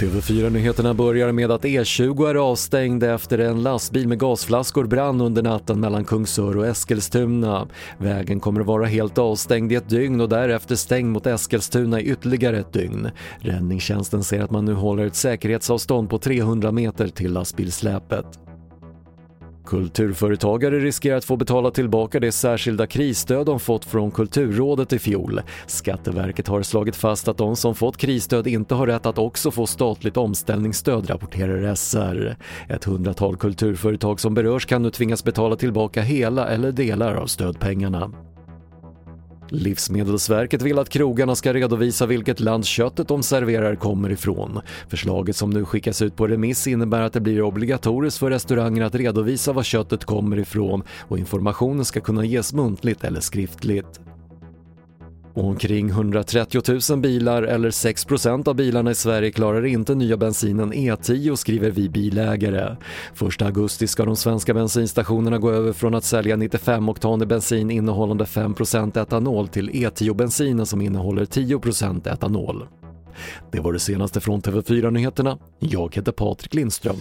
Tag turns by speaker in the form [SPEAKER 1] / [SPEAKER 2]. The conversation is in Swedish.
[SPEAKER 1] TV4-nyheterna börjar med att E20 är avstängd efter en lastbil med gasflaskor brann under natten mellan Kungsör och Eskilstuna. Vägen kommer att vara helt avstängd i ett dygn och därefter stängd mot Eskilstuna i ytterligare ett dygn. Räddningstjänsten säger att man nu håller ett säkerhetsavstånd på 300 meter till lastbilsläpet. Kulturföretagare riskerar att få betala tillbaka det särskilda krisstöd de fått från Kulturrådet i fjol. Skatteverket har slagit fast att de som fått krisstöd inte har rätt att också få statligt omställningsstöd, rapporterar SR. Ett hundratal kulturföretag som berörs kan nu tvingas betala tillbaka hela eller delar av stödpengarna. Livsmedelsverket vill att krogarna ska redovisa vilket land köttet de serverar kommer ifrån. Förslaget som nu skickas ut på remiss innebär att det blir obligatoriskt för restauranger att redovisa var köttet kommer ifrån och informationen ska kunna ges muntligt eller skriftligt. Omkring 130 000 bilar, eller 6% av bilarna i Sverige, klarar inte nya bensinen E10 skriver vi bilägare. 1 augusti ska de svenska bensinstationerna gå över från att sälja 95-oktanig bensin innehållande 5% etanol till E10-bensinen som innehåller 10% etanol. Det var det senaste från TV4 Nyheterna. Jag heter Patrik Lindström.